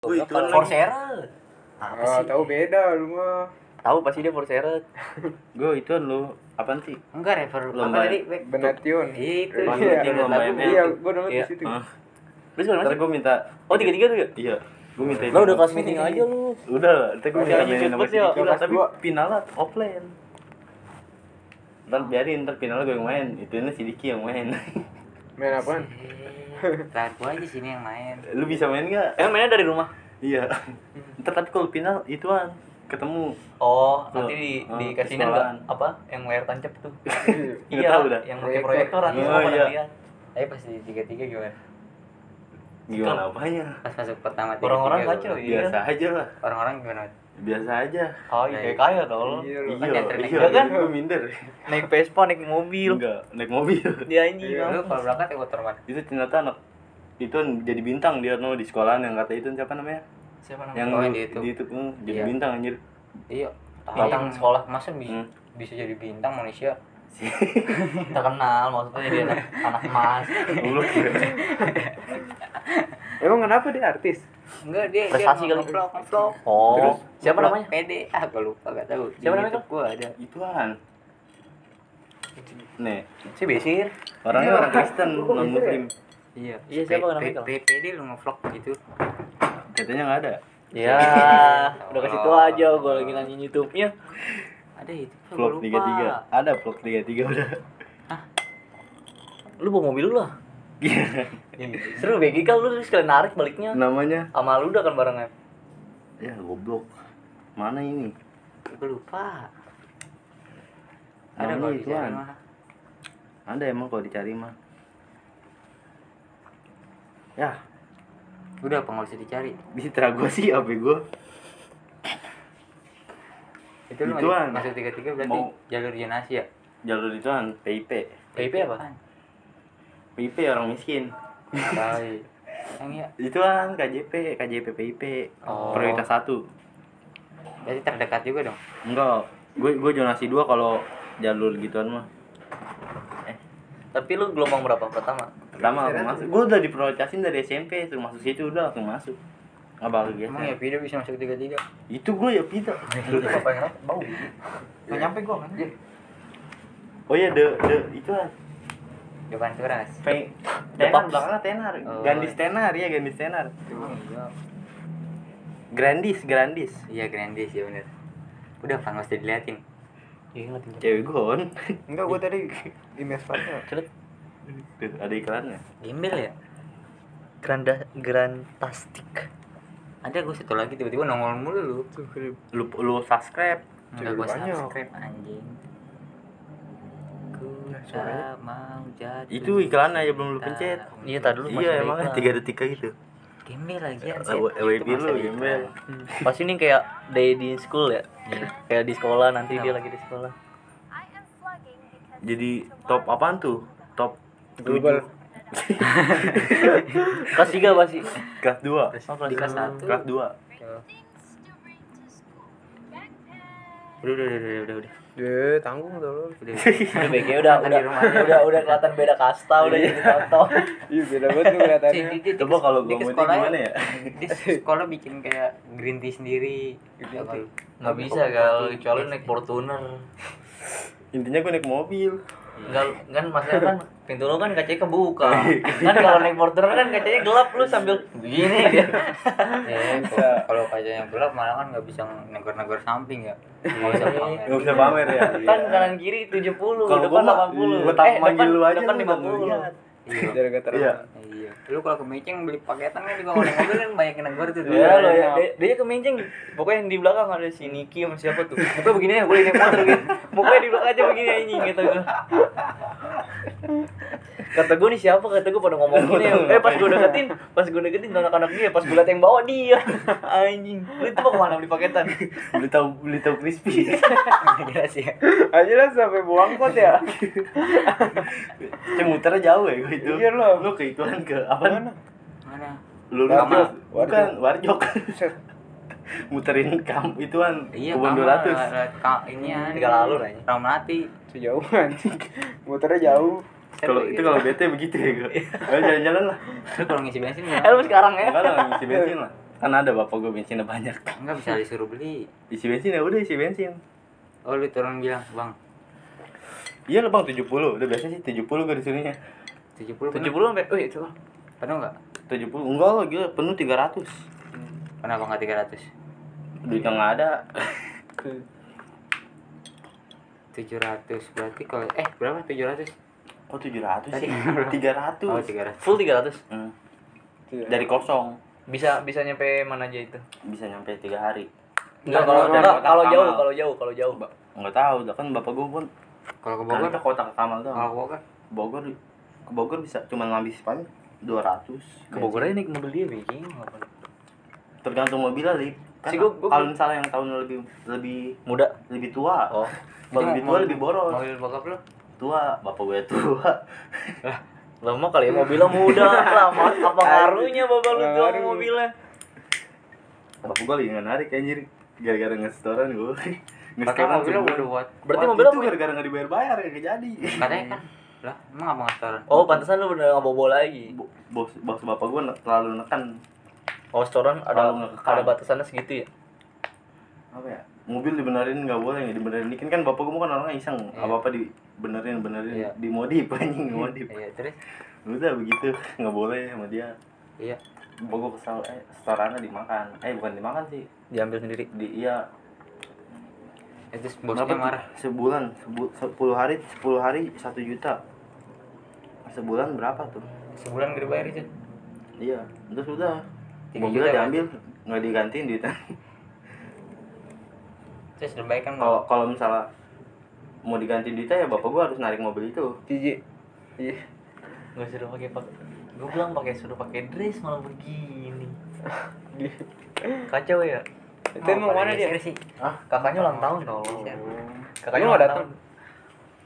Oh, itu lagi. Forseret. Apa Oh, sih? tahu beda lu mah. Tahu pasti dia Forseret. Gue itu lu apaan sih? Enggak refer Lomba. apa tadi? Bek? Benation. Itu. Iya, lomba. ML. Iya, gua download Iya. di situ. Ah, Lu sekarang ntar masih? gue minta Oh, tiga-tiga tuh ya? iya gue minta Lah udah kelas meeting aja lu. udah ntar gue minta ya. Diki. Kelas tapi finalnya offline ntar biarin ntar finalnya gue yang main itu ini si Diki yang main Main apaan? Terakhir gua aja sini yang main. lu bisa main gak? Emang mainnya dari rumah? iya ntar tapi kalau final ituan ketemu Oh, Tuh. nanti di Oh, dikasihin sekolahan. enggak apa? Yang layar tancap tuh. Nggak tahu dah. yang pakai Proyektor. nanti Oh, semua pada iya. lihat. Tapi pas di tiga-tiga gimana? gimana apanya Pas masuk pertama tiga Orang-orang kacau ya. biasa aja lah Orang-orang gimana? Biasa aja Oh, iya kayak kaya tau. Iya. Kan iya iya kan? gue minder Naik Vespa, naik mobil. enggak naik mobil Dia anjing. Iya. Lu kalau berangkat ya motor mana? itu ternyata anak itu jadi bintang dia no di sekolahan yang kata itu siapa namanya Siapa yang Oh, yang di di YouTube. YouTube hmm, jadi Iya. bintang anjir Iya. Bintang sekolah. masa bisa Hmm. bisa jadi bintang manusia? terkenal maksudnya jadi anak, anak emas. Goblok. Emang kenapa dia artis? Enggak dia Prestasi dia kali. ngevlog, ngevlog. Oh, Terus? siapa namanya? Pede. Ah, gua lupa gak tahu. Siapa namanya, YouTube Gua ada. ituan nih Si Besir. orangnya orang Kristen non Muslim Iya. Iya, siapa namanya, Pede lu ngevlog gitu. katanya nggak ada Ya, udah kasih tau aja gue lagi nanyain YouTube-nya. Ada itu. Gua vlog lupa. tiga tiga ada vlog tiga tiga udah Lu bawa mobil lu lah. Seru begi kan lu sekalian narik baliknya. namanya Sama lu udah kan barengan. ya goblok mana ini Gua lupa. Ada kalau di ituan. sana mah. ada emang kalau dicari mah ya Udah apa nggak usah dicari? di citra gua sih apa gua Itu lu masuk tiga-tiga berarti Mau- jalur zonasi ya? jalur ituan PIP PIP apa? PIP orang miskin Tahu. Yang iya. ituan KJP KJP PIP Oh. prioritas satu Berarti terdekat juga dong. enggak gue gue zonasi dua kalau jalur gituan mah Tapi lu gelombang berapa pertama? pertama aku masuk gue udah diprioritasin dari SMP suruh masuk situ udah langsung masuk nggak bakal Emang ya gitu video bisa masuk tiga-tiga? itu gue ya pita apa yang? Bau. Gak nyampe gua kan. oh iya de de itu kan Depan keras. Pe- tenar belakangnya tenar Oh. gandis tenar ya gandis tenar Iya. grandis grandis Iya Grandis ya bener. Udah nggak usah diliatin. Iya ngeliatin. cewek gue kan Enggak, gua tadi image partnya. Celet. Ada iklannya Gembel ya? Granda Grantastic. Ada gue satu lagi tiba-tiba nongol mulu lu. lu lu subscribe Enggak gue subscribe anjing. Suaranya. mau jatuh. itu iklannya ya belum lu pencet Iya, tadi dulu masih iya iklan. tiga detik kayak gitu Gembel lagi ya. WB lu gembel Pasti ini kayak day di school ya. Iya. Kayak di sekolah nanti dia lagi di sekolah. jadi top apaan tuh top Global. Kelas 3 pasti. kelas dua Di kelas satu. kelas dua udah udah udah udah udah. Ya, tanggung tuh lu. Udah. Udah BG udah udah di aja. udah udah kelihatan beda kasta udah jadi contoh. Iya, beda banget tuh kelihatannya. coba kalau gua ke mau sekolah gimana ya Dia sekolah bikin kayak green tea sendiri. Ya, kalau Nggak bisa kalau kecuali naik Fortuner. intinya gue naik mobil Enggak kan maksudnya kan pintu lu kan kacanya kebuka. kan kalau naik Fortuner kan kacanya gelap lu sambil begini dia. Eh, kalau- kalau kacanya gelap malah kan nggak bisa negor-negor samping ya. Nggak bisa pamer. nggak bisa pamer ya kan kanan kiri 70, Kalau depan gua mah, 80. gua tak eh, manggil depan, lu aja depan lu nggak 50. Iya. Jaga terang. iya Iya. Lu kalau ke beli paketan kan juga naik mobil kan banyak yang negor tuh. Ya lo ya, dia, dia kemenceng. Pokoknya yang di belakang ada si Niki sama siapa tuh. Pokoknya begini ya, gue naik motor gitu. Pokoknya di belakang aja begini anjing kata gue. Kata gue nih siapa? Kata gue pada ngomong gini. Eh pas gue deketin, pas gue deketin anak-anak dia, pas gue liat yang bawa dia. Anjing. Itu mau ke mana beli paketan? beli tahu beli tahu crispy Jelas ya. Aja lah sampai buang kot ya. Cuma muternya jauh ya gue itu Iya, lo. lu ke ituan ke apa Mana? Mana? lu sama bukan warjok muterin kam ituan Iya, kebun dua ratus ini ya. Tiga lalu aja. Ramadhani. Sejauh anjing. Muternya jauh. Kalau itu kalau bete begitu ya gue Ayo jalan-jalan lah Lu kalau ngisi bensin ya. Eh lu sekarang ya? enggak lah ngisi bensin lah kan ada bapak gue bensinnya banyak Enggak bisa disuruh beli. isi bensin ya udah isi bensin Oh lu turun bilang, Bang. iya lah bang 70 udah biasa sih 70 gue disuruhnya 70 tujuh penuh. puluh sampai oh itu Penuh enggak? 70 enggak lah gila penuh 300 Kenapa enggak 300? duitnya nggak ada 700 berarti kalau eh berapa 700? Kok 700 Tadi sih? berapa? 300 Oh 300 full tiga ratus? Hmm. Dari kosong. Bisa bisa nyampe mana aja itu? Bisa nyampe tiga hari. Enggak Enggak, kalau enggak, kota kalau ke jauh kalau jauh kalau jauh. Ba- nggak tahu dah kan bapak gue pun Kalau ke kan Bogor? kita kota ke Kamal doang. Kalau ke Bogor? Bogor ke Bogor bisa cuma ngabis paling 200 ke Bogor aja naik mobil dia bikin tergantung mobilnya li kan Si gua- gua- kalau misalnya yang tahun lebih lebih muda. lebih tua. Oh. Kalau lebih tua Mobil- lebih boros. Mobil bokap lu? Tua bapak gue tua. Lama kali ya mobilnya muda lama apa ngaruhnya bapak lu tua mobilnya? Bapak gue lagi nggak narik anjir. Gara-gara ngesetoran gue Katanya mobilnya udah buat berarti mobilnya itu gara-gara nggak dibayar-bayar ya nggak jadi. Katanya kan Lah, emang apa restoran? oh pantesan lu bener nggak bobo lagi? Bo- bos bos bapak gue terlalu nekan. Oh setoran ada ada batasannya segitu ya? Apa ya? Mobil dibenerin nggak boleh nggak dibenerin dikit. Kan bapak gue kan orangnya iseng. Iya. apa apa dibenerin benerin Iya. dimodif anjing modif Iya, terus? udah begitu. Nggak boleh sama dia. Iya. gue kesal eh setorannya dimakan. Eh bukan dimakan sih. Diambil sendiri? Di iya. Eh, terus bosnya berapa marah. sebulan. Sebu, sepuluh hari sepuluh hari satu juta. Sebulan berapa tuh? Sebulan gede bayar itu. iya. Terus udah. Tiga mobilnya diambil nggak digantiin duitnya. Terus lebih baik kan kalau kalau misalnya mau diganti duitnya ya bapak gua harus narik mobil itu Jijik. Iya. nggak suruh pakai pak gue bilang pakai suruh pakai dress malah begini kacau ya Itu emang mana dia? sih? ah kakaknya ulang tahun tau kakaknya Lu nggak datang?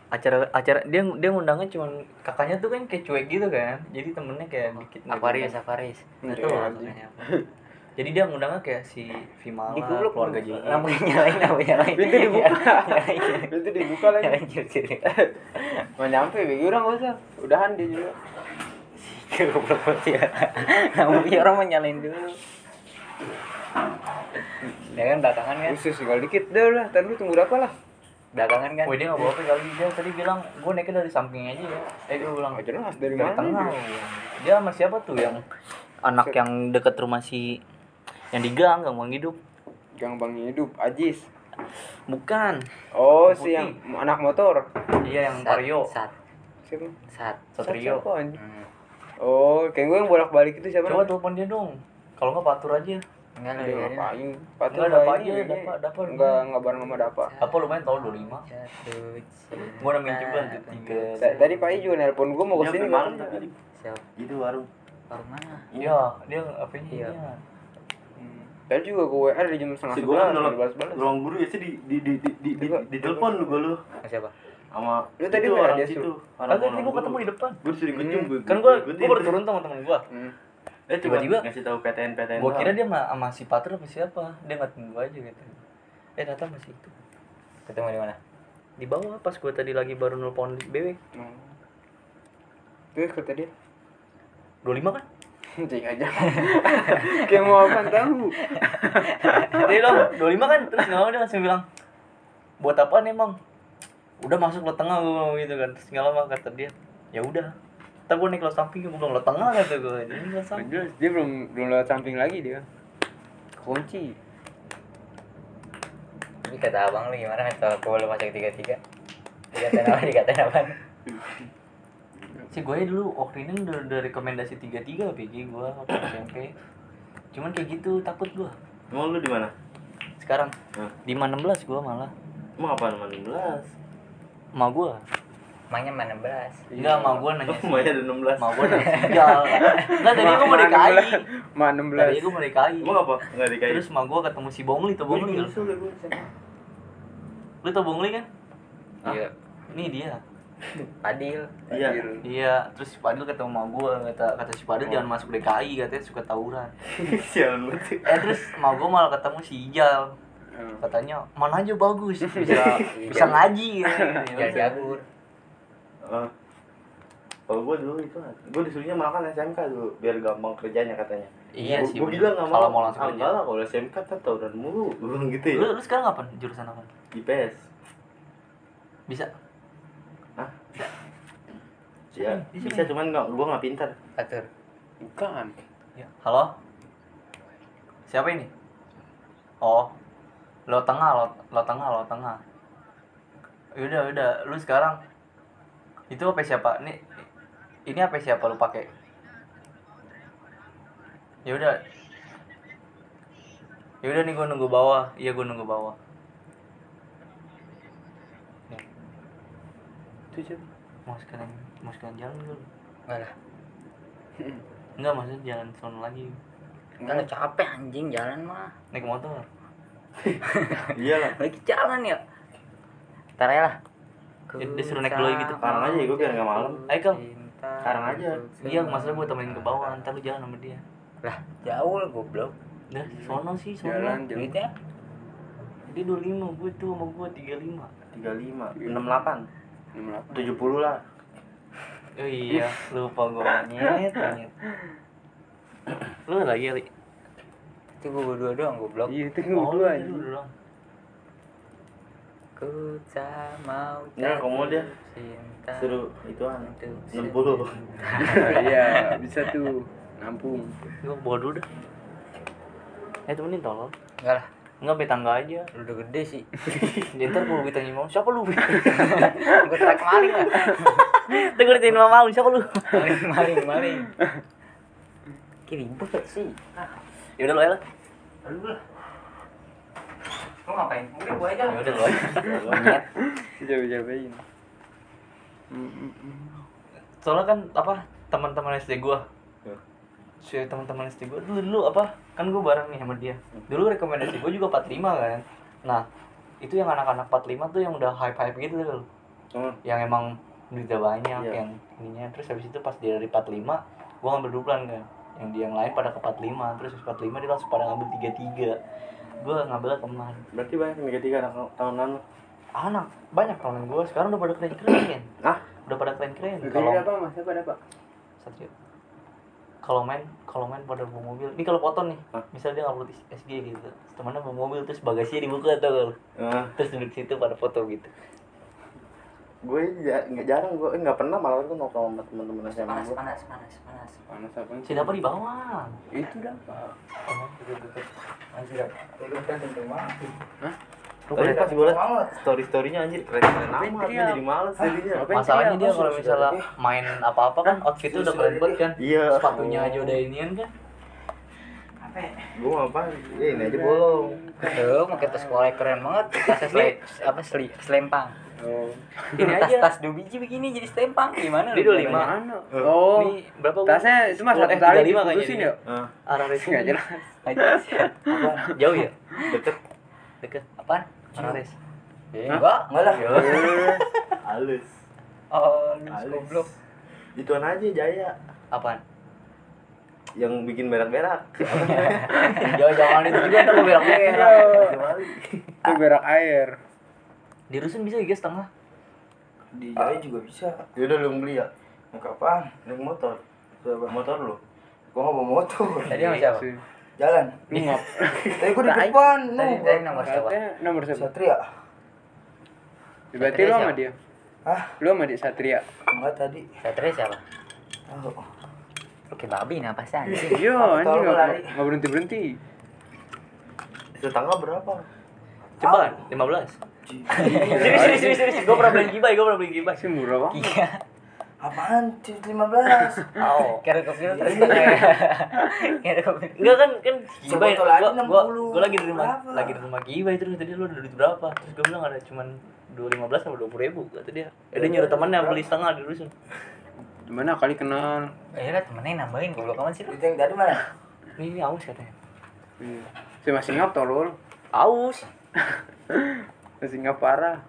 acara acara dia dia ngundangnya cuman kakaknya tuh kan kayak cuek gitu kan jadi temennya kayak dikit Aquarius, Aquarius. nggak Iya, tahu anjing. makanya apa jadi dia ngundangnya kayak si Vimala Di goblok, keluarga goblok. Jadi Lampunya nyalain, lampunya nyalain. Pintu dibuka. Itu dibuka lagi. Nggak nyampe, bego udah nggak usah. Udahan dia juga. Goblok banget ya. Lampunya orang mau nyalain dulu. Ya kan belakangan kan? Usus tinggal dikit. Udah udah, ntar lu tunggu berapa lah? Belakangan kan? Wih dia nggak bawa apa kali dia tadi bilang gue naiknya dari samping aja ya eh gue bilang Nggak jelas dari dari mana. tengah dia? dia sama siapa tuh yang anak yang deket rumah si yang di gang gang bang hidup Gang Bang hidup, Ajis. bukan Oh, si yang anak motor. iya yang Sat, Vario Sat. Siapa? Sat. Satrio anjing? Hmm. Oh, kayak gue yang bolak-balik itu siapa? coba telepon dia dong kalau nggak patur aja Enggak lebih dari ngapain? Patu Enggak, nggak Dapa ini, aja, kayaknya. Dapa, Dapa Enggak, enggak bareng sama Dapa. apa lumayan tau 25 Satu. Gua udah kan, tuh, tiga. Ta- Tadi Pak I juga nelpon gue mau Dia ke sini sampai malam tadi itu warung Baru mana? iya dia apa ini Iya. Hmm. Tadi juga gue WA dari jam setengah si gue sebelas, kan nolong balas balas. ruang guru ya sih di di di di di, di, di telepon lu gue lu Siapa? sama Lu tadi itu nggak orang ada situ orang Kagak, tadi gua ketemu di depan. gue disuruh ikut Hmm. jemput kan gua gua baru turun tuh sama temen gua Hmm. eh Tiba-tiba- ngasih tahu PTN PTN gua kira dia sama, si Patur apa siapa dia ngatain gua aja gitu eh ternyata masih itu Ketemu di mana? di bawah pas gua tadi lagi baru nelpon BW Oh. Terus kata dia, 25 kan cing aja. Kayak mau apa tahu. dia bilang 25 kan terus nggak mau dia langsung bilang buat apaan emang udah masuk lo tengah gua ngomong gitu kan terus nggak lama kata dia ya udah Ntar gua naik lo samping gua bilang lo tengah kata gua jadi lo samping dia belum belum lewat samping lagi dia. Kunci. Ini kata abang lu gimana kalau aku boleh masuk tiga tiga? Dikatain apa? Dikatain apa? sih gue dulu waktu ini udah, udah rekomendasi tiga tiga PG gue waktu SMP cuman kayak gitu takut gue emang lu di mana? Sekarang. Hah? di mana 16 gue malah. Emang apa nama 16 ma gue Emangnya mana belas? enggak ma gue nanya oh semuanya ada 16 ma gue nanya enggak tadi gue mau DKI Ma tadi 16. gue mau DKI emang apa? Nggak dikait terus ma gue ketemu si Bongli tuh Bongli kan? lu tau Bongli kan? Iya. ini dia Adil. iya iya terus si Padil ketemu ma gue kata kata si Padil jangan masuk DKI katanya suka tawuran sialan banget eh terus ma gue malah ketemu si Ijal Hmm. katanya mana aja bagus bisa bisa ngaji ya. Jangan jagur. Kalau gue dulu itu gue disuruhnya makan SMK dulu biar gampang kerjanya katanya Iya sih. gue bilang nggak Kalau mau mau langsung ah, kerja. enggak lah kalau SMK kan tawuran mulu gue bilang gitu ya Lu, lu sekarang apa? Jurusan apa? IPS Bisa. Ya Di sini. bisa cuman nggak gue nggak pintar atur Bukan. Ya. Halo? Siapa ini? Oh. Lo tengah, lo, lo tengah, lo tengah. Yaudah, udah. Lu sekarang itu apa siapa? Ini ini apa siapa lu pakai? Ya udah. Ya udah nih gua nunggu bawah. Iya gua nunggu bawah. Nih, Itu siapa? mau sekalian mau sekalian jalan dulu. enggak lah Enggak, maksudnya jalan sono lagi. enggak lah capek anjing jalan mah Naik motor. iya lah lagi jalan ya ntar ya lah Ya, dia suruh naik dulu gitu. Sekarang aja ya, gua biar nggak malam. Ayo, Kal. Sekarang aja. Iya, masalah gue temenin ke bawah, ntar lu jalan sama dia. lah jauh lah goblok Dah, sono sih, sono. Jalan jalan. duitnya Dia 25, gue tuh sama gue 35. tiga lima enam delapan 68. tujuh puluh lah Oh iya, lupa gue nyet, nyet. Lu lagi, Ali? itu gue berdua doang goblok Iya, itu Oh, lu gua dulu aja. doang. ku tak mau Ya, kamu dia. cinta suruh ituan Itu enam puluh Iya, bisa tuh. Nampung. Gue bawa dulu dah. Eh, temenin tolong. enggak lah Enggak, be tangga aja. lu udah gede sih ntar kalau ditanya mau, siapa lu? gue trek maling lah Ntar gue ditanya mau, siapa lu? maling maling maling Ki ribet sih Ya udah lo ya lah Lu ngapain? Udah gue aja Ya udah lo. Hmm, hmm, hmm. soalnya kan apa teman-teman SD gua Ya. si teman-teman SD gua dulu dulu apa kan gua bareng nih sama dia dulu rekomendasi gua juga 45 kan nah itu yang anak-anak 45 tuh yang udah hype hype gitu loh oh, yang emang duitnya banyak Iya. yang ininya. Terus habis itu pas dia dari 45 gua ngambil duplan kan. Yang dia yang lain pada ke 45 terus habis 45 dia langsung pada ngambil 33 gua ngambilnya teman berarti banyak yang tiga tiga anak tahun lalu. Anak banyak teman gua. Sekarang udah pada keren keren ah udah pada keren keren Kalau kalau apa Mas? Apa apa? Satrio. Kalau main kalau main pada bawa mobil. Ini kalau foto nih. Hah? misalnya dia di SG gitu. Temannya bawa mobil terus bagasinya dibuka tuh ah, terus duduk situ pada foto gitu gue ja- nggak jarang gue nggak pernah malah tuh nongkrong sama teman-teman SMA Panas gue panas panas panas. Panas apa? si dapat di bawah? Itu dapat. Anjir Lu kan tentu mati Tadi pas gue liat story storynya anjir keren keren amat teriak? jadi males jadinya. Masalahnya dia kalau misalnya main apa-apa kan outfitnya udah keren banget kan? Iya. Sepatunya aja udah inian kan? Gue ngapain ya ini aja bolong. Tuh, pakai tas sekolah keren banget. Tasnya sele, apa seli, selempang. Oh. ini tas aja tas dua biji begini jadi selempang gimana? Lu? 25. Mana? Oh. ini berapa? Tasnya itu mah Oh, satu eh, tali 35 kayaknya diputusin dia. ya? ah, arah res Enggak jelas. Jauh ya deket deket Apaan? arah res Eh, enggak, enggak lah. halus Oh, goblok. ituan aja jaya apaan yang bikin berak-berak jangan jangan itu juga ntar gue berak berak Itu berak air. Di rusun bisa ya setengah di Jaya juga bisa yaudah lu beli ya naik apaan naik motor Siapa? motor lu gua nggak bawa motor Tadi sama siapa? jalan Lu ngap? tadi gua di depan Tadi no tadi nomor siapa? Nomor siapa? Satria Berarti lu sama dia? Hah? Lu sama dia Satria? enggak tadi Satria siapa? tahu Lu kayak babi napa sih anjing? Iya, anjing gua nggak lari. nggak berhenti berhenti. tetangga berapa coba 15 serius serius serius serius gue pernah beli gibay gue pernah beli gibay Sih murah banget. Iya. apaan Cis 15 oh Kira kefilter. Kira kefilter. enggak kan kan Coba gibay tol lagi gua, gua, 60. gua lagi di rumah Berapa? lagi di rumah gibay terus tadi lu ada duit berapa terus gue bilang ada cuman dua lima belas sama dua puluh ribu kata dia ya dia nyuruh temannya beli setengah di rusun Gimana kali kenal? Eh lah temennya yang nambahin goblok amat sih lu. itu yang tadi mana ini, ini aus katanya Iya. Si masih ngap tolol. aus Masih ngap parah.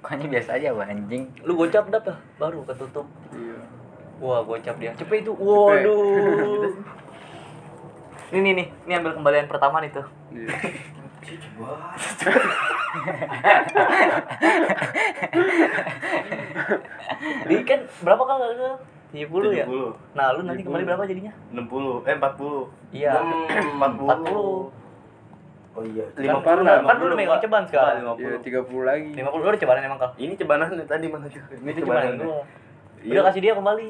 Pokoknya biasa aja gua anjing. lu gocap dah apa baru ketutup Iya. wah gocap dia cepet itu waduh ini nih nih ini ambil kembalian pertama nih tuh Iya. Wah Di kan berapa kali lu? 70 ya? 70. Nah, lu nanti kembali berapa jadinya? 60 eh 40 Iya. 40 40. Oh iya. 50 Kan- lah, kan lu udah 50, megang cobaan sekarang. Pak, Iya, 50. 30 lagi. 50 lu udah cobaan emang kal. Ini cebanannya tadi mana tuh? Ini cebanannya. gua. Iya. Udah kasih dia kembali.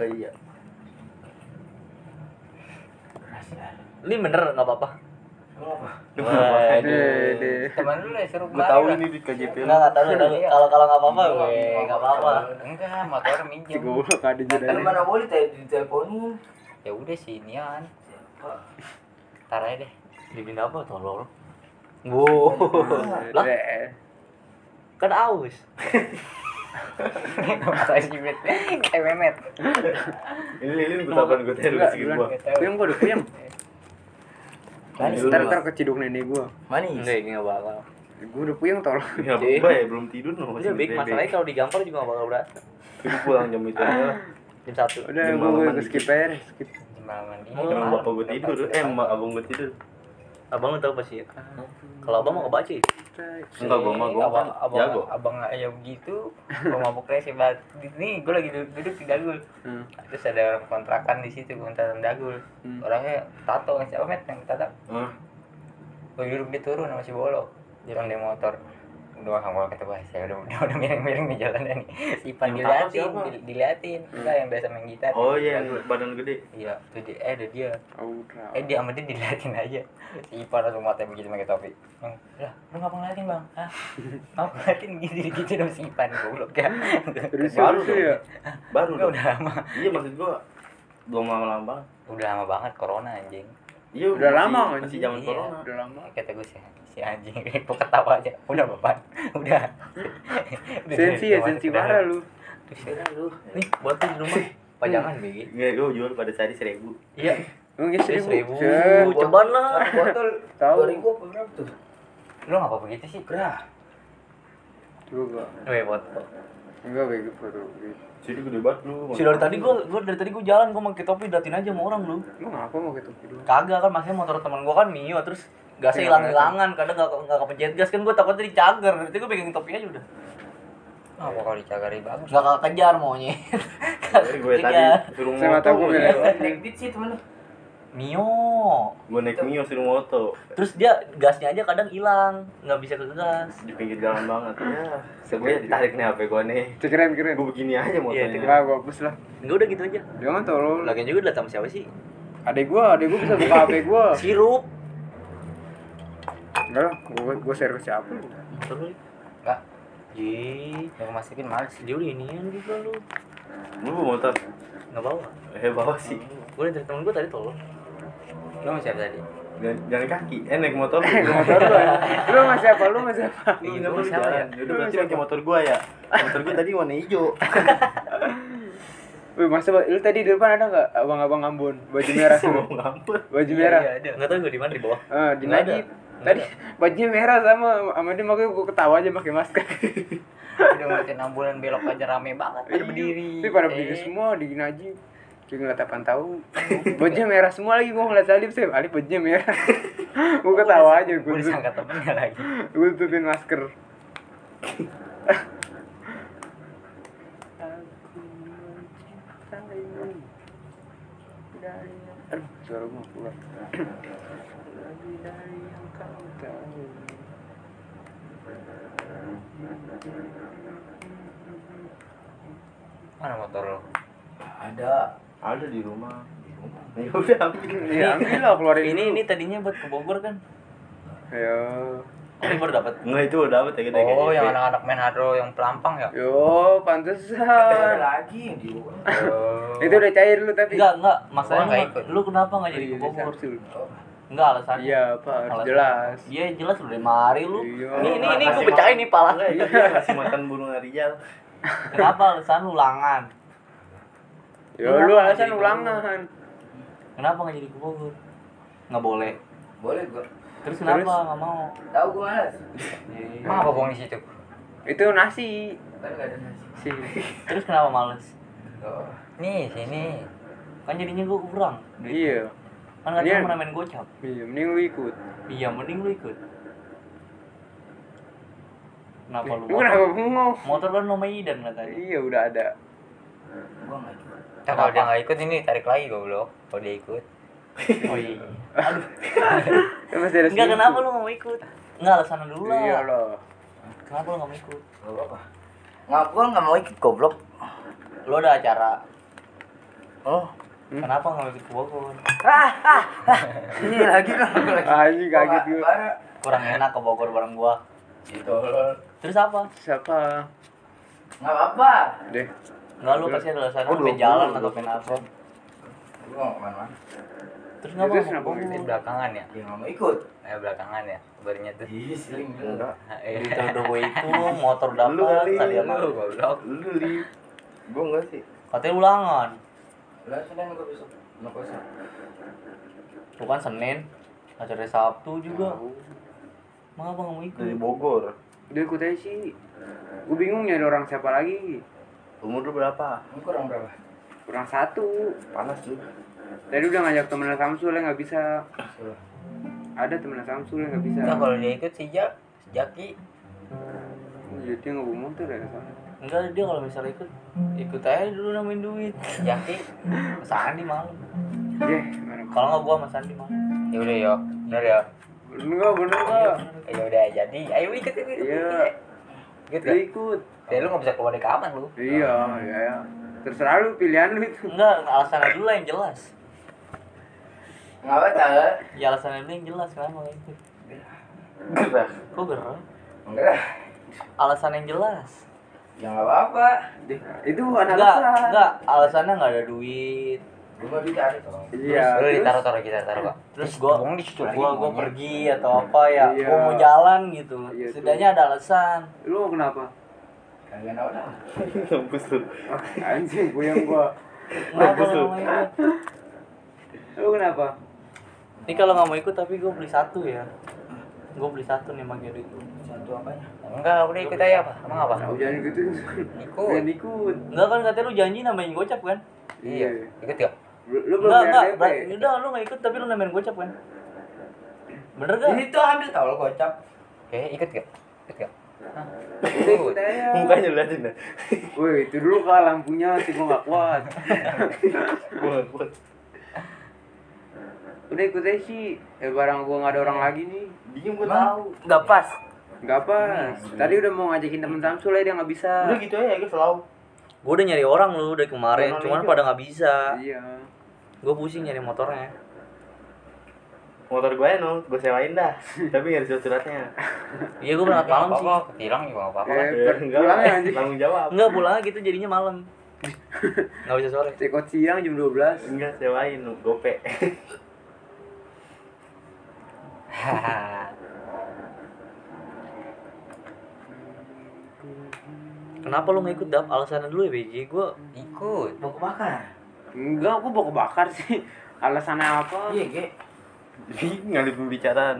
Oh iya. Ini bener enggak apa-apa. Deh, deh. Teman lu lah suruh Gue tahu ini di KJP. Enggak, enggak tahu. Kalau kalau enggak apa-apa gue enggak apa-apa. Enggak, motor minjem. Tiga puluh kali Kan jadi. mana boleh tadi diteleponin. Ya udah sih nian. Ntar aja deh. Dibikin apa tolol? Wow. Lah, Deh. kan aus. Masa sih bet. Kayak memet. Ini lilin gue tapan gue sedikit bulan. gua. Puyeng gua udah puyeng. Manis. Ntar ntar keciduk nenek gua. Manis. Enggak, ini enggak bakal. Gua udah puyeng tolong. Ya berubah ya belum tidur no. Udah, Big, masalahnya kalau digampar juga enggak bakal berasa. Gue pulang jam itu aja. Jam 1. Udah Jam gua malaman gua skip aja, skip. Malaman ini. Emang bapak gue tidur, eh abang gue tidur. Abang lu tahu pasti. Kalau abang mau ngebaca ya? Enggak, gua mah gua abang, kan abang, jago. abang ya begitu, gua mabuk rese banget. Nih, gua lagi duduk, duduk di dagul. Hmm. Terus ada orang kontrakan di situ, kontrakan dagul. Hmm. Orangnya tato, siapa met yang tato? Hah? Gua duduk dia turun sama si Bolo. Jalan dari motor. Udah sama kata bahasa saya udah udah, udah miring-miring di jalan nih. Yang tato diliatin, di- diliatin. Enggak yang biasa main gitar. Oh iya yang badan gede. Iya, tuh dia, eh ada dia. Aura. Eh dia sama dia diliatin aja. Si Ipan langsung matanya begitu pakai topi. Lah, lu ngapa ngeliatin bang? Hah? Ngapa ngeliatin gitu gitu dong si Ipan goblok ya. Baru dong. ya. Baru udah lama. Iya maksud gua belum lama-lama banget. Udah lama banget corona anjing. Iya Udah lama, masih zaman Iya. corona. Udah lama. Kata gue sih si anjing gua ketawa aja. Udah bapak. Udah. Sensi ya, sensi parah lu. Lu. Nih, buat lu di rumah. Pajangan BG. Enggak, gue jual pada sehari seribu. Iya. Emang ya Seribu. seribu. Coba lah. Botol Tahu. dua ribu apa berapa tuh? Lu ngapa begitu sih? Gerah. Gua gua Weh, buat. enggak begitu foto. Jadi gede banget lu. Si dari tadi gua gua dari tadi gua jalan gua pakai topi datin aja sama orang lu. Lu ngapa mau gitu dulu? Kagak kan masnya motor teman gua kan Mio terus gasnya hilang-hilangan kadang enggak enggak kepencet gas kan gua takutnya dicager. Nanti gua pegang topi aja udah. Apa kalau dicagari bagus? Enggak kejar maunya. Jadi gue tadi suruh Saya mata moto. gua Gue beda. Naik beat sih temen. Mio. naik Mio suruh moto. Terus dia gasnya aja kadang hilang, nggak bisa ke gas. Di pinggir jalan banget. Ya, sebenarnya ditarik nih HP gue nih. Cek keren keren. Gue begini aja Iya, motonya. Enggak gua hapus lah. Enggak udah gitu aja. Jangan tolong. Lagian juga dilihat sama siapa sih? Adek gua, adek gua bisa buka HP gua. Sirup. Enggak lah, gua gua share ke siapa? Terus. Enggak. Ji, Yang masukin males. dia udah inian juga lu. Lu bawa motor. Enggak bawa. Eh bawa sih. Gue dari temen gue tadi tolong. Lu mau siapa tadi? Jangan kaki. Eh naik motor. Ke motor gua. Lu sama siapa? Lu sama siapa? Lu Iya, kenapa gua lu siapa jalan? Ya udah berarti pakai motor gua ya. Motor gua tadi warna hijau. Wih, masa lu tadi di depan ada enggak abang-abang Ambon baju merah semua? Baju merah. Iya, ada. Enggak tahu gue di mana di bawah. Ah, di Nggak. Najib. Tadi bajunya merah sama sama dia makanya gua ketawa aja pakai masker. Udah ngeliatin ambulan belok aja rame banget pada berdiri. Tapi pada berdiri Eh, semua di Najib. Kayak ngeliat apaan tahu. Bajunya merah semua lagi gua ngeliat Salib sih. Alif bajunya merah. gua ketawa aja Gue disangka temennya lagi. Gua tutupin masker. Aduh, suara gua keluar. Lebih dari yang kau tahu. Mana motor lo? Ada. Ada di rumah. Ya udah ambil. Ya, ambil lah keluarin Ini ini tadinya buat ke Bogor kan. Ayo. Oh, ini baru dapat. Enggak itu udah dapet ya kita Oh, KJP. yang anak-anak main hardro yang pelampang ya? Yo, pantesan. lagi di. Oh. Itu udah cair lu tapi. Enggak, enggak. Masalahnya lu, ikut. lu kenapa enggak jadi Iya, ke Bogor? Enggak alasannya. Iya, Pak, harus Alasan. jelas. Iya jelas udah lima hari lu. Iya. Ini ini ini gue Kasih pecahin nih pala. Enggak, itu dia ngasih makan burung Rijal. Kenapa alasan ulangan? Yo, Lu alasan ulangan. Kenapa nggak jadi ke Bogor? Nggak boleh. Boleh gua. Terus kenapa nggak mau? Tahu gua malas. Emang apa bohong di situ? Itu nasi. Kan enggak ada nasi. Sih. Terus kenapa males? Oh. Nih, sini. Kan jadinya gue kurang. Iya. Kan Iya. katanya mau main gocap. Iya, mending lu ikut. Iya, mending lu ikut. Kenapa lu? Kenapa bengong? Motor kan nomor Idan katanya. Iya udah ada. Gua nggak ikut. Nah, kalau dia nggak ikut ini tarik lagi goblok. Kalau dia ikut. Oh iya. Ya, ada Enggak kenapa lu nggak mau ikut? Enggak alasan dulu lah. Iya loh. Kenapa lu nggak mau ikut? Gak apa-apa. Nggak, gua nggak mau ikut goblok. Lu ada acara. Oh. Hmm? Kenapa nggak mau ikut ke Bogor? Ini lagi kan aku lagi. Anjing kaget gue. Kurang enak ke Bogor bareng gua. Gitu. Terus apa? Siapa? Nggak apa-apa. Deh. Enggak lu pasti ada alasan Oh, lu jalan atau pengen apa. Gua nggak ke mana-mana. Terus kenapa Terus mau mau Ini belakangan ya. Dia nggak mau ikut. Eh belakangan ya. Kabarnya tuh. Ih, sering Enggak. Eh, udah gue itu motor Lu dapat tadi lu sama goblok. Lu li. Gua enggak sih. katanya ulangan. Lah, Senin gua besok. Nggak puasa. Lu kan Senin, acara Sabtu juga. Mengapa nggak mau Dari ikut? Bogor. Udah ikut aja sih. Gue bingung nyari orang siapa lagi. Umur lu berapa? Kurang berapa? Kurang satu. Panas tuh. Tadi udah ngajak temennya Samsul yang nggak bisa. Ada temennya Samsul yang nggak bisa. Nah, kalau dia ikut si Jak, si Jaki. Jadi dia nggak bawa motor ya sana. Enggak dia kalau misalnya ikut ikut aja dulu namain duit. Si Jaki. Sandi malam. Deh, gimana? Kalau nggak gua sama Sandi malam. Ya udah yo. Bener ya. Enggak bener kak. Ya udah jadi. Ayo ikut ikut. ikut. Iya. Ikut ya. ikut. Ya lu nggak bisa keluar dari kamar lu. Iya, iya, ya. Terserah lu pilihan lu itu. Enggak, alasannya dulu lah yang jelas. Nggak apa-apa. Ya alasannya dulu yang jelas kenapa ikut. Gerah. Kok gerah? Enggak. Alasan yang jelas. Ya nggak apa-apa. Deh, itu bukan Enggak, alasan. enggak, alasannya nggak ada duit. Gua nggak dicari tolong. Iya. Lu terus- ditaruh-taruh kita taruh kok. Terus gua di situ gua gua monyet. pergi atau apa ya, Iya. gua mau jalan gitu. Iya, Setidaknya ada alasan. Lu mau kenapa? Kagak tahu dah. Mampus lu. Ah, anjing, puyeng gua. Kenapa Bagus lu lu. nggak kenapa? Ini kalau nggak mau ikut tapi gua beli satu ya. Gua beli satu nih pakai duit gua. Satu apanya? Enggak, udah ikut aja apa? Emang apa? Tahu jangan gitu. Ikut. Jangan ikut. Enggak kan katanya lu janji nambahin gocap kan? Iya. Ikut ya. Lu, lu belum Enggak, enggak. Udah lu nggak ikut tapi lu nambahin gocap kan? Bener gak? Ini tuh ambil tahu lo kocap. Eh, ikut gak? Ikut gak? Udah ikut aja. Mukanya liatin dah. Woi, itu dulu kak lampunya sih gua nggak kuat. Gua nggak kuat. Udah ikut aja sih. Eh barang gua nggak ada orang lagi nih. Diem gua Emang tahu. Nggak pas. Nggak pas. Tadi udah mau ngajakin temen Samsul aja dia nggak bisa. Udah gitu aja gua selalu. Gua udah nyari orang lu dari kemarin, cuman pada nggak bisa. Iya. Gua pusing nyari motornya. Motor gue no, gue sewain dah. Tapi nggak ada surat-suratnya. Iya gua berangkat malam sih. ketilang juga gak apa-apa. Eh, Eh, enggak pulang lah, ya anjing. tanggung jawab. Enggak pulangnya gitu jadinya malam. Nggak bisa sore. Cekot siang jam 12. Enggak sewain, gope. Kenapa lu nggak ikut dap? Alasannya dulu ya BJ gua Ikut. Mau kebakar. Enggak, gua mau kebakar sih. Alasannya apa? Iya, Ge. Jadi ngalih pembicaraan.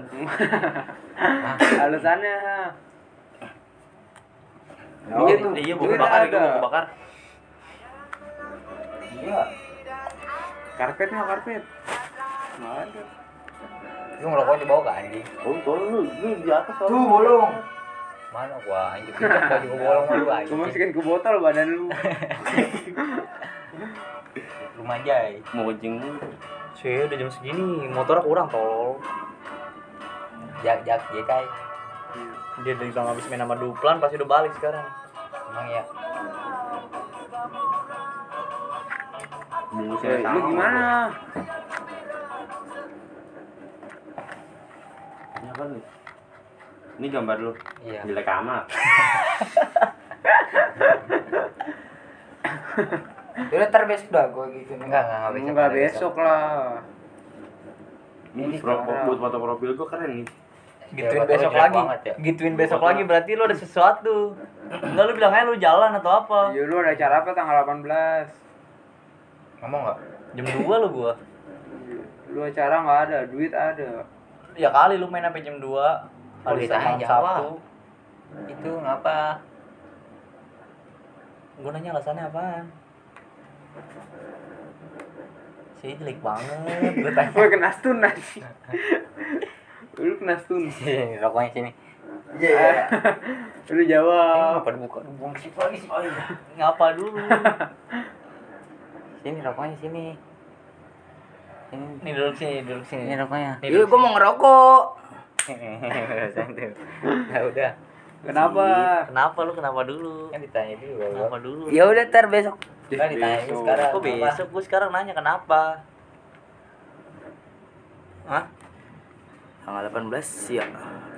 Alasannya. Oh, Iya tuh. Iya, mau kebakar, gue mau kebakar. Iya. Karpet nggak karpet? Nggak ada. Lu ngerokok di bawah kan anjing? Oh, tolong lu, lu di atas Tuh bolong. Mana gua anjing baju gua bolong sama lu Gua anjing. masukin ke botol badan lu. Rumah jai. Mau kencing lu. sih udah jam segini motornya kurang tol. Jak jak jekai. Dia dari bang habis main sama Duplan pasti udah balik sekarang. Emang ya. Lu gimana? Ini apa nih? Ini gambar lu. Iya. Jelek amat. Udah ntar besok dah gue gitu nih. Enggak, enggak, enggak besok. Enggak besok lah. Ini pro- buat foto profil gua keren nih. Gituin Ya, besok lagi. banget ya. Gituin besok lagi berarti lu ada sesuatu. Enggak lu bilang aja lu jalan atau apa? Iya lu ada acara apa tanggal 18? Ngomong enggak? Jam 2 lu gua. Lu acara nggak ada, duit ada. Ya kali lu main sampai jam 2. Oh, Hari ditanya malam Jawa. Sabtu. Itu ngapa? Gua nanya alasannya apaan? Sih jelek banget. Gua tanya. Gue kena stun anjing. Lu kena stun. Rokoknya sini. Iya. Lu jawab. Apa dibuka buang sih lagi sih. Oh iya. Ngapa dulu? Sini rokoknya sini. Ini Nih duduk sini, ini sini. rokoknya. Iya, duduk gua sini. mau ngerokok. Santai. Ya udah. Kenapa? Kenapa lu kenapa dulu? Kan ditanya dulu. Kenapa dulu? Ya udah ntar besok. Kan ditanya Besok. sekarang. Kok besok? Gue sekarang nanya kenapa? Hah? Tanggal 18 ya.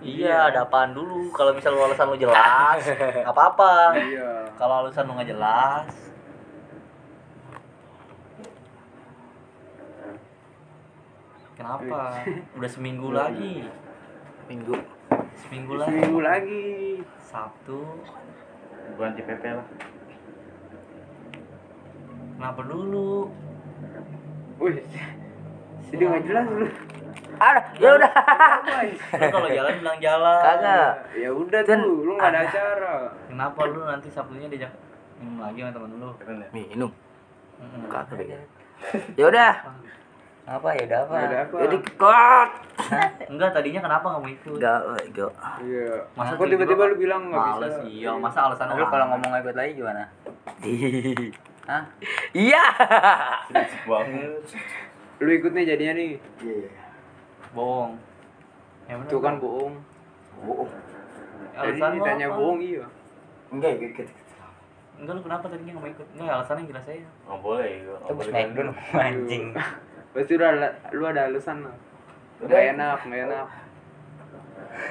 Iya, ada apaan dulu? Kalau misal lu alasan lu jelas, nggak apa-apa. Iya. Kalau alasan lu nggak jelas, kenapa? Udah seminggu lagi, Minggu. Seminggu lagi. Seminggu lagi. Sabtu, Bukan TPP lah. kenapa dulu? Wih. Jadi nggak jelas lu. Ada, ya udah. Kalau jalan bilang jalan. Kagak. Ya udah Kan tuh, lu nggak ada acara. Kenapa lu nanti Sabtunya diajak minum lagi sama temen lu? Ya. Minum. Kagak. Ya udah. Apa ya udah apa? Apa. Jadi kok. Enggak, tadinya kenapa nggak mau ikut? Enggak, enggak. Iya. Masa Kok tiba-tiba lu bilang nggak bisa? Males, iya. Masa alasan Lu kalau ngomong nggak ikut lagi gimana? Hah? Iya. Banget. Lu ikutnya jadinya nih. bohong. Ya Tuh kan bohong. bohong. Alasan ditanya bohong iya. Enggak ikut. Enggak lu kenapa tadinya nggak mau ikut? Enggak alasannya jelas aja. Nggak boleh. Nggak Itu boleh naik dulu anjing. Pasti udah ada- lu ada alasan lah. Nggak enak, nggak enak.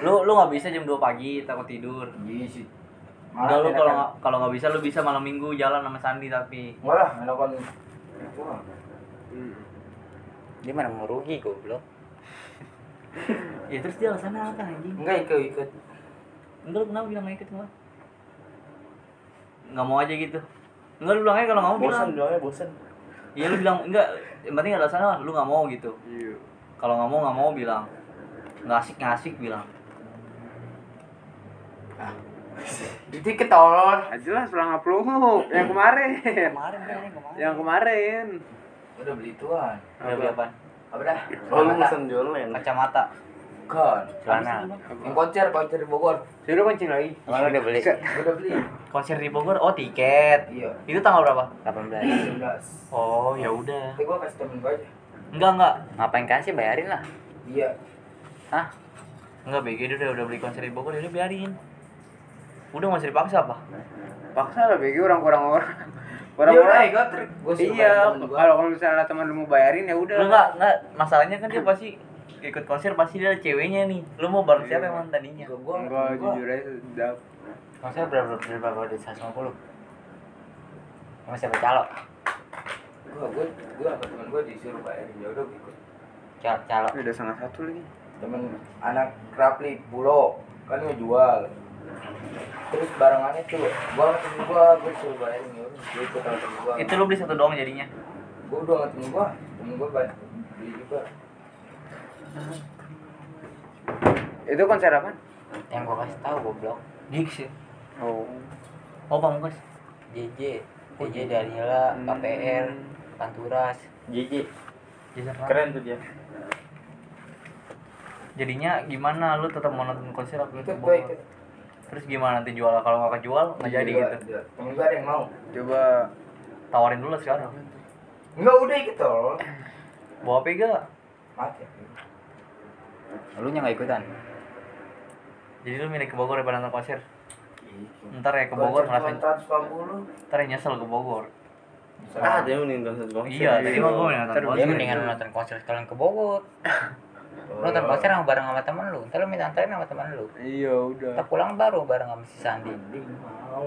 Lu lu nggak bisa jam 2 pagi takut tidur. Iya sih. Enggak lu kalau nggak kalau nggak bisa lu bisa malam minggu jalan sama Sandi tapi Enggak lah, enakan. Hmm. Dia mana mau rugi goblok. ya terus dia alasannya apa anjing? Enggak ikut ikut. Enggak lu kenapa bilang nggak ikut enggak? Nggak mau aja gitu. Enggak lu bilang aja kalau nggak mau bilang. Bosan bilangnya bosan. Iya lu bilang enggak, yang penting alasannya lu nggak mau gitu. Iya. Kalau nggak mau nggak mau bilang. Nggak asik nggak asik bilang. Itu ketolol. Ah, jelas pulang upload yang kemarin. Kemarin kan kemarin. Yang kemarin. Udah beli tuan. Udah beli apaan? Apa dah? Oh lu pesan jualan. Kacamata. Bukan. Celana. Yang konser, konser di Bogor. Lu kencing lagi. Emang lu udah beli? Udah beli. Konser di Bogor, oh tiket. Iya. Itu tanggal berapa? 18. 19. Oh, ya udah. Tapi gua kasih temen gua aja. Enggak, enggak. Ngapain kasih bayarin lah. Iya. Hah? Enggak, BG dia udah udah beli konser di Bogor, ya udah biarin. Udah nggak usah dipaksa apa? Paksa lah bagi orang kurang orang. Iya, Orang udah, orang. Iya, bayar temen gua. kalau kalau misalnya teman lu mau bayarin ya udah. Enggak, enggak. Masalahnya kan dia pasti ikut konser pasti dia ada ceweknya nih. Lu mau bareng siapa Iya. emang tadinya? Gua- gua gua. jujur aja sedap. Maksudnya berapa berapa berapa di 150? Sama siapa calo? Gua gua gua sama temen gua disuruh bayarin. Ya udah gua ikut. Calo, calo. Ini udah setengah satu lagi. Temen anak Rapli Pulo kan ngejual. Terus barangannya tuh, gua sama temen gua, gua disuruh bayarin ya udah. Gua ikut sama temen gua. Itu lu beli satu doang jadinya. Gua udah sama temen gua, temen gua beli juga. Itu konser apa? Yang gua kasih tahu goblok. Gigs ya. Oh. Oh, Pamungkas. JJ, JJ Danila, KPR, Panturas. JJ. Keren. Tuh dia. Jadinya gimana lu tetap mau nonton konser apa gua Bogor? ikut. Terus gimana nanti jual kalau nggak kejual nggak jadi Gua- gitu. gua ada yang mau. Coba Tawarin dulu sekarang. Enggak udah tol. Bawa apa enggak? Mati. Lu nya nggak ikutan? Jadi lu milih ke Bogor daripada nonton konser. Ntar ya ke Bogor ngerasain. 150. Ntar ya nyesel ke Bogor. Ah, dia mending nonton konser. Iya, tadi mah gue nonton Ntar Dia konser. mendingan nonton konser sekalian ke Bogor. Lu nonton konser sama bareng sama temen lu. Ntar lu minta anterin sama temen lu. iya udah. Kita pulang baru bareng sama si Sandi. Mau.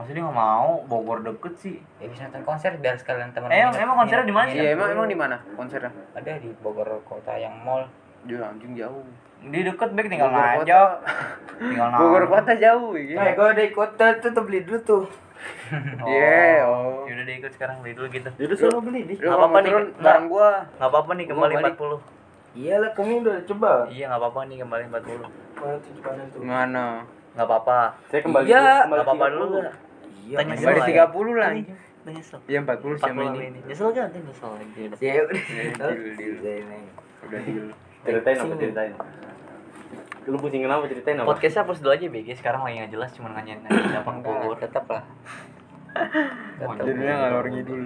Maksudnya nggak mau, Bogor deket sih. Ya bisa nonton konser biar sekalian temen Eh, lu emang konsernya di mana sih? Iya, emang emang di mana konsernya? Ada di Bogor kota yang mall. Dia anjing jauh. Di deket baik tinggal Bogor aja. kota. Tinggal Bogor kota jauh ya. Eh, gua udah ikut tuh, tuh, beli dulu tuh. Iya, oh. Yaudah deh ikut sekarang beli dulu gitu. Jadi suruh beli di. Lu Nggak kalau apa-apa nih, bareng gua. Nggak apa-apa nih kembali Gua balik. 40. Iyalah, kami udah coba. Iya nggak apa-apa nih kembali 40. Mana tuh? Mana? Nggak apa-apa. Saya kembali Iya. dulu, kembali Nggak apa-apa 30. dulu? Iya. Tanya. Nyesel lah ya. 30 lah. Tanya- nyesel. Iya 40 sama 40 ini. ini. Nyesel kan? Tanya nyesel lagi. Ya udah. Deal. Ceritain apa ceritain? Lu pusing kenapa ceritain apa? Podcastnya hapus dulu aja BG Sekarang lagi nggak jelas Cuma apa ke Bogor tetap lah Jadinya ngalor ngidul.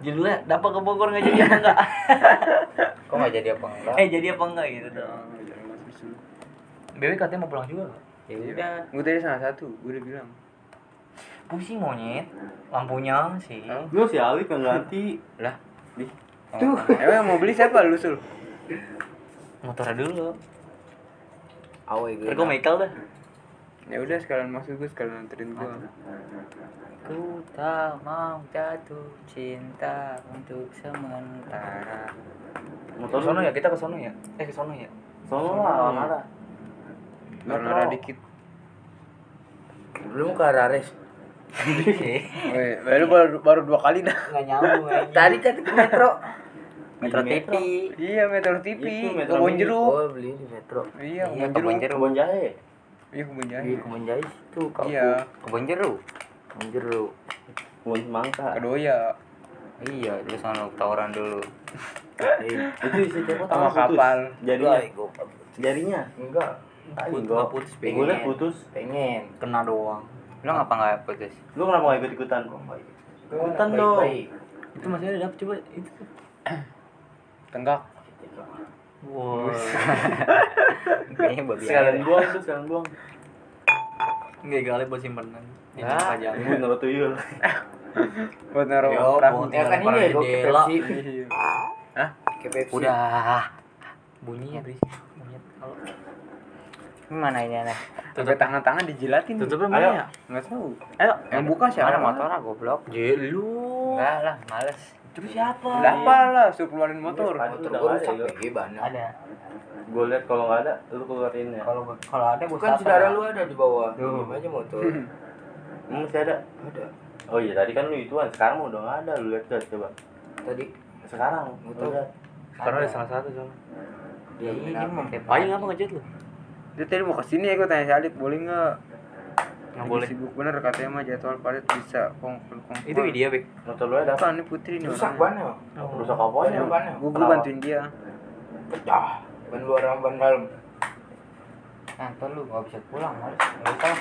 Judulnya Dapat ke Bogor nggak jadi apa enggak kok nggak jadi apa enggak Eh jadi apa enggak gitu dong Bebe katanya mau pulang juga ya udah Gue tadi salah satu, gue udah bilang. Pusing monyet Lampunya sih Oh. Lu si Alif yang ganti. lah Di. tuh Emang yang mau beli siapa lu sul? Motornya dulu Awe gue. Gue Michael dah Ya udah sekalian masuk gue sekalian anterin gue. ku tak mau jatuh cinta untuk sementara Motor Ke sono ya? Kita ke sono ya? Eh ke sono ya? Sono lah, mana? Nara dikit. Belum ke Rares. Weh, baru baru, baru dua kali dah. Nggak nyambung aja Tadi kan ke Metro. Metro TV Iya, Metro TV, Itu, Mini. jeruk. Oh, beli di Metro. Iya, iya kebun kebun jeruk. jeruk Kebun jahe. Iya, kebun Di jahe. Kebun Jais itu kau. Iya, kebun jeruk Kebun jeruk. Kebun semangka. kedoya. iya terus sana tawuran dulu Itu isi cepot Sama kapal. Jadinya. gue Jadinya. enggak. Tadi Put- gua. nggak putus, pengen. putus. Pengen. Kena doang lo ngapa nggak putus Lu kenapa gak ikut ikutan? Ikutan dong. Itu masih ada dap coba itu Tenggak. Wow kayaknya babi Sekalian buang tuh, sekalian buang. Nggak galip buat simpenan Ini pajang Ini naruh tuyul. Buat naruh Yo, perahu. buat- Ya kan ini ya gue ke Dela. Pepsi. Iya. Hah? Udah Bunyinya berisik Monyet Kalau gimana ini aneh Sampai tangan-tangan dijilatin. Tutupnya mana ya? Enggak tahu. Ayo Yang buka siapa? mana motor ah goblok Je lu enggak lah males Terus siapa? Lah apa lah, suruh keluarin motor. Ada Motor udah gue ada, rusak. BG banyak. ada Gue liat kalau nggak ada, lu keluarin ya. kalau kalau ada gue Bukan saudara lu ada di bawah. Tuh. Minjem aja motor. Emang masih ada? Ada. Oh iya tadi kan lu ituan, sekarang udah nggak ada. Lu lihat lihat, coba. Tadi Sekarang, lu lihat. Sekarang ada salah satu sama dia ini mau kayak Ayo ngapa ngejut lu? Dia tadi mau ke sini ya, gue tanya si Alif, boleh nggak? Nggak boleh Sibuk bener katanya mah jadwal padat bisa kong kong. Itu dia Bek Motor lu ada apa? Kan ini Putri nih Rusak orangnya. bannya. Rusak apanya? Bannya bannya. Gue gue bantuin dia. Pecah. Ban luar ban dalam. kantor lu nggak bisa pulang males nggak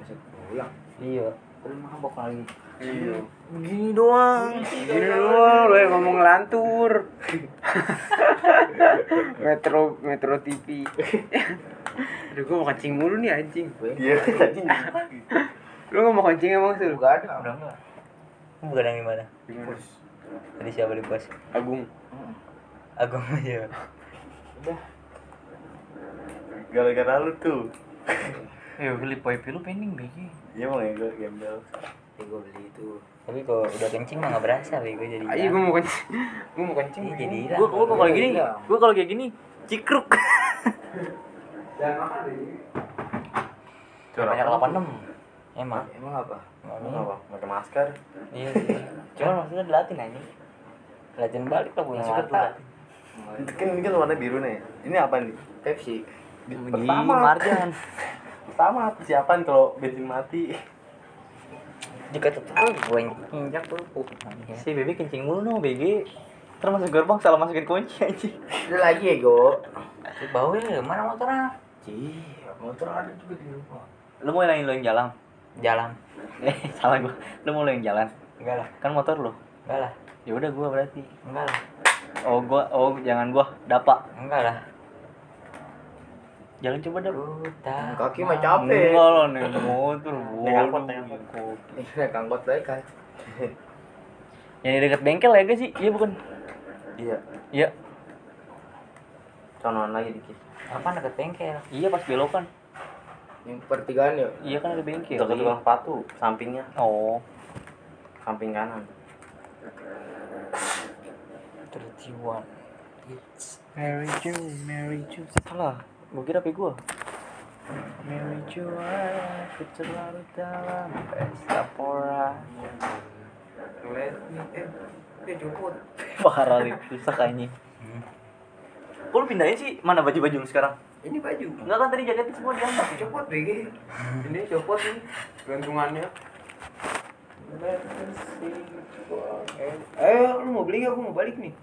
Bisa pulang. iya Terus mabok lagi. Iya. Gini doang Gini doang, lu yang ngomong ngelantur. Metro Metro TV. Aduh, gue mau kencing mulu nih anjing. Iya, tadi. Lu nggak mau kencing emang sul? Enggak ada. udah enggak Kamu begadang di mana Gimana? tadi siapa di pos Agung. Agung aja Gara-gara lu tuh. Ya beli pipe lu pending Bek Iya bang ya gue gembel. Ya gue beli itu. tapi kalau udah kencing mah nggak berasa bego jadi Ayo gue mau kencing. Gue mau kencing. Iya, jadi Gua gua kalau kayak gini, gua kalau kayak gini cikruk. Banyak 86. emang Emang apa? Apa? Pakai masker. iya sih cuma maksudnya dilatih aja latihan balik lah punya mata Itu kan ini kan warna biru nih. Ini apa nih? Pepsi. Pertama. marjan. Pertama persiapan kalau bensin mati. Jika tetep tuh gue injak tuh uh Si Bebe kencing mulu no BG. Terus masuk gerbang salah masukin kunci anjing. Ada lagi ya, Go. bau ya mana motornya Cih, motor ada juga di rumah. Lu mau yang lu yang jalan? jalan Eh, salah gua. Lu mau lu yang jalan? enggak lah Kan motor lu. enggak lah Ya udah gua berarti. enggak lah Oh gua, oh jangan gua, dapak. enggak lah Jalan coba dah. ku tak Kaki mah capek. Enggak lah naik motor. Naik angkot, naik angkot. naik angkot lagi kan. Yang di dekat bengkel ya gak sih? Iya bukan? Iya. Iya. Conoan lagi dikit. apa deket bengkel Iya pas belokan. Yang pertigaan ya. Iya kan ada bengkel. Dekat tukang sepatu, sampingnya, Oh. samping kanan. terjiwa Mary Jo, Mary Jo. Salah. Gua kira HP gua. Mary Jo, aku terlalu dalam pesta pora. Let me eh, eh jemput. Parah nih, susah kayaknya. Kok lu pindahin sih? Mana baju-baju lu sekarang? Ini baju. Enggak kan tadi jaketnya semua diangkat. Copot BG. Ini copot nih. Gantungannya. Eh, lu mau beli nggak? Aku mau balik nih.